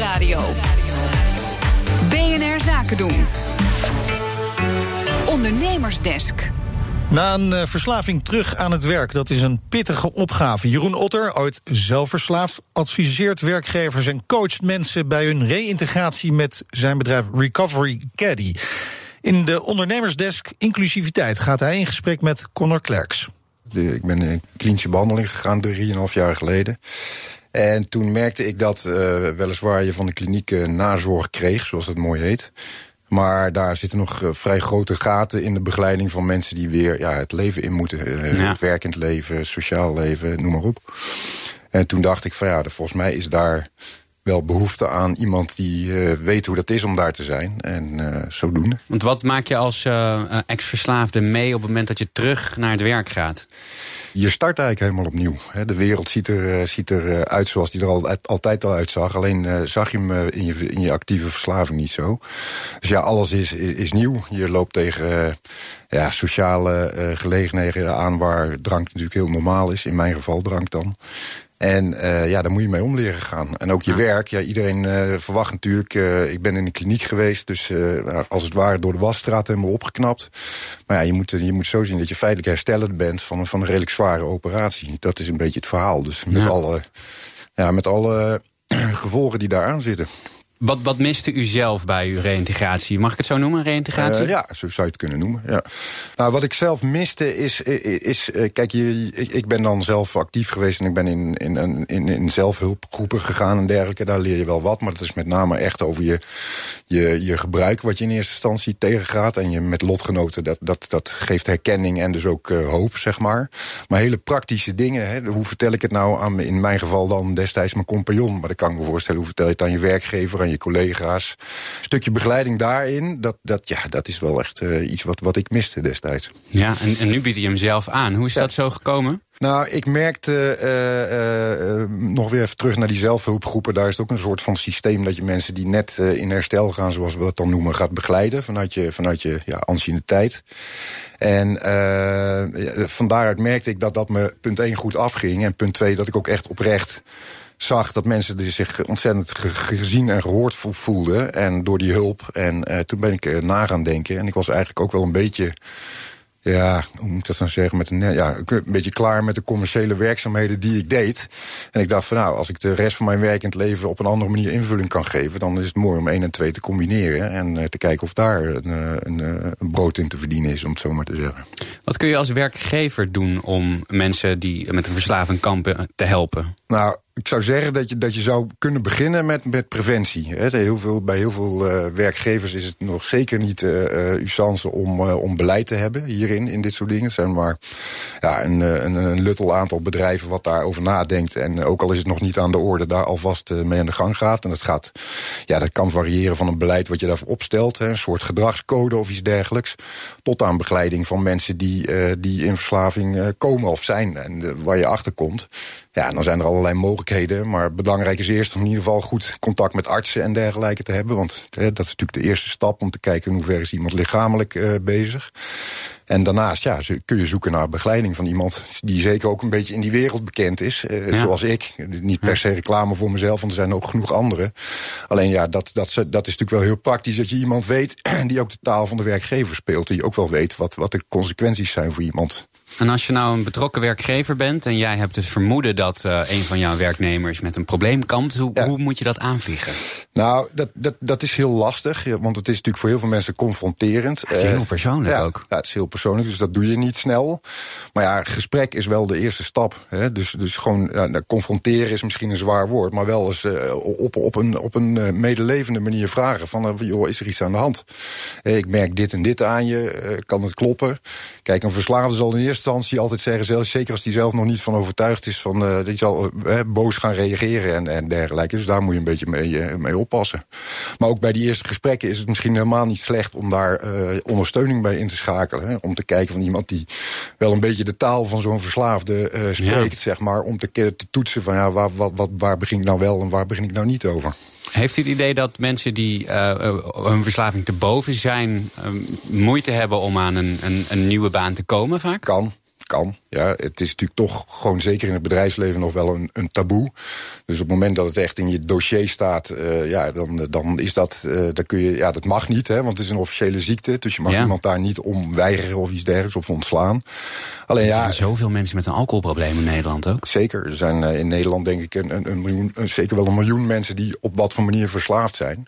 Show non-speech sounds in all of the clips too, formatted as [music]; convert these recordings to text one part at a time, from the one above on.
Nieuwsradio. BNR Zaken doen. Ondernemersdesk. Na een uh, verslaving terug aan het werk, dat is een pittige opgave. Jeroen Otter, ooit zelfverslaafd, adviseert werkgevers en coacht mensen bij hun reïntegratie met zijn bedrijf Recovery Caddy. In de ondernemersdesk inclusiviteit gaat hij in gesprek met Connor Klerks. Ik ben in klinische behandeling gegaan, drieënhalf jaar geleden. En toen merkte ik dat uh, weliswaar je van de kliniek nazorg kreeg, zoals dat mooi heet. Maar daar zitten nog vrij grote gaten in de begeleiding van mensen die weer ja, het leven in moeten. Ja. Werkend leven, sociaal leven, noem maar op. En toen dacht ik van ja, volgens mij is daar wel behoefte aan iemand die uh, weet hoe dat is om daar te zijn. En uh, zodoende. Want wat maak je als uh, ex-verslaafde mee op het moment dat je terug naar het werk gaat? Je start eigenlijk helemaal opnieuw. De wereld ziet er, ziet er uit zoals die er al, altijd al uitzag. Alleen zag je hem in je, in je actieve verslaving niet zo. Dus ja, alles is, is, is nieuw. Je loopt tegen ja, sociale gelegenheden aan waar drank natuurlijk heel normaal is. In mijn geval drank dan. En uh, ja, daar moet je mee om leren gaan. En ook je ja. werk. Ja, iedereen uh, verwacht natuurlijk. Uh, ik ben in de kliniek geweest, dus als het ware door de wasstraat helemaal opgeknapt. Maar ja, je moet, je moet zo zien dat je feitelijk herstellend bent van, van een redelijk zware operatie. Dat is een beetje het verhaal. Dus met ja. alle, ja, met alle [clears throat] gevolgen die daaraan zitten. Wat, wat miste u zelf bij uw reïntegratie? Mag ik het zo noemen, reïntegratie? Uh, ja, zo zou je het kunnen noemen. Ja. Nou, wat ik zelf miste is... is kijk, je, ik, ben dan zelf actief geweest... en ik ben in, in, in, in zelfhulpgroepen gegaan en dergelijke. Daar leer je wel wat, maar dat is met name echt over je, je, je gebruik... wat je in eerste instantie tegengaat. En je met lotgenoten, dat, dat, dat geeft herkenning en dus ook uh, hoop, zeg maar. Maar hele praktische dingen, hè, hoe vertel ik het nou aan... in mijn geval dan destijds mijn compagnon... maar dan kan ik me voorstellen, hoe vertel je het aan je werkgever... je collega's. Een stukje begeleiding daarin, dat, dat, ja, dat is wel echt uh, iets wat, wat ik miste destijds. Ja, en, en nu biedt hij hem zelf aan. Hoe is ja. dat zo gekomen? Nou, ik merkte, uh, uh, nog weer even terug naar die zelfhulpgroepen... daar is het ook een soort van systeem dat je mensen die net in herstel gaan... zoals we dat dan noemen, gaat begeleiden vanuit je, vanuit je ja, anciëniteit. En van daaruit merkte ik dat dat me punt 1 goed afging... en punt 2 dat ik ook echt oprecht zag dat mensen die zich ontzettend gezien en gehoord voelden. En door die hulp. En uh, toen ben ik uh, na gaan denken. En ik was eigenlijk ook wel een beetje... Ja, hoe moet ik dat nou zeggen? Met een, ja, een beetje klaar met de commerciële werkzaamheden die ik deed. En ik dacht van nou, als ik de rest van mijn werkend leven op een andere manier invulling kan geven, dan is het mooi om 1 en 2 te combineren. En uh, te kijken of daar een, een, een, brood in te verdienen is, om het zo maar te zeggen. Wat kun je als werkgever doen om mensen die met een verslaving kampen te helpen? Nou, ik zou zeggen dat je, dat je zou kunnen beginnen met, met preventie. Heel veel, bij heel veel uh, werkgevers is het nog zeker niet uh, uw chance om, uh, om beleid te hebben hierin, in dit soort dingen. Er zijn maar ja, een, een, een luttel aantal bedrijven wat daarover nadenkt. En ook al is het nog niet aan de orde, daar alvast mee aan de gang gaat. En dat, gaat, ja, dat kan variëren van een beleid wat je daarvoor opstelt. Een soort gedragscode of iets dergelijks. Tot aan begeleiding van mensen die, die in verslaving komen of zijn. En waar je achter komt. Ja, dan zijn er allerlei mogelijkheden. Maar belangrijk is eerst om in ieder geval goed contact met artsen en dergelijke te hebben. Want hè, dat is natuurlijk de eerste stap om te kijken in hoeverre is iemand lichamelijk uh, bezig. En daarnaast ja, kun je zoeken naar begeleiding van iemand die zeker ook een beetje in die wereld bekend is. Uh, ja. Zoals ik. Niet per se reclame voor mezelf, want er zijn ook genoeg anderen. Alleen ja, dat, dat, dat is natuurlijk wel heel praktisch dat je iemand weet [clears throat] die ook de taal van de werkgever speelt. Die ook wel weet wat, wat de consequenties zijn voor iemand. En als je nou een betrokken werkgever bent en jij hebt het vermoeden dat uh, een van jouw werknemers met een probleem kampt, hoe, ja. hoe moet je dat aanvliegen? Nou, dat, dat, dat is heel lastig, want het is natuurlijk voor heel veel mensen confronterend. Het is heel persoonlijk uh, ook. Ja, het is heel persoonlijk, dus dat doe je niet snel. Maar ja, gesprek is wel de eerste stap. Hè? Dus, dus gewoon ja, confronteren is misschien een zwaar woord, maar wel eens uh, op, op een, op een medelevende manier vragen: van joh, is er iets aan de hand? ik merk dit en dit aan je, kan het kloppen? Kijk, een verslaafde zal in eerste instantie altijd zeggen, zeker als hij zelf nog niet van overtuigd is, van, uh, dat hij zal uh, boos gaan reageren en, en dergelijke. Dus daar moet je een beetje mee, uh, mee oppassen. Maar ook bij die eerste gesprekken is het misschien helemaal niet slecht om daar ondersteuning bij in te schakelen. Hè? Om te kijken van iemand die wel een beetje de taal van zo'n verslaafde spreekt, ja. zeg maar. Om te, te toetsen van ja, waar, wat, wat, waar begin ik nou wel en waar begin ik nou niet over. Heeft u het idee dat mensen die uh, hun verslaving te boven zijn... Uh, moeite hebben om aan een, een, een, nieuwe baan te komen vaak? Kan. Kan. Ja, het is natuurlijk toch gewoon zeker in het bedrijfsleven nog wel een, een taboe. Dus op het moment dat het echt in je dossier staat, uh, ja, dan, dan is dat, uh, dan kun je, ja, dat mag niet, hè, want het is een officiële ziekte. Dus je mag ja. iemand daar niet om weigeren of iets dergelijks of ontslaan. Alleen er zijn ja, zoveel mensen met een alcoholprobleem in Nederland ook. Zeker. Er zijn uh, in Nederland denk ik een, een, een miljoen, zeker wel een miljoen mensen die op wat voor manier verslaafd zijn.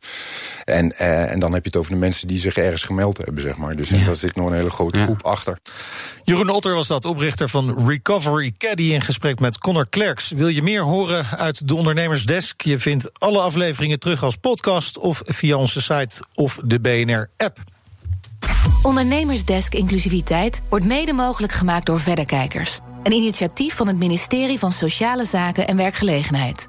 En, en dan heb je het over de mensen die zich ergens gemeld hebben, zeg maar. Dus ja. daar zit nog een hele grote groep achter. Jeroen Otter was dat, oprichter van Recovery Caddy in gesprek met Connor Klerks. Wil je meer horen uit de Ondernemersdesk? Je vindt alle afleveringen terug als podcast of via onze site of de BNR-app. Ondernemersdesk Inclusiviteit wordt mede mogelijk gemaakt door Verderkijkers. Een initiatief van het ministerie van Sociale Zaken en Werkgelegenheid.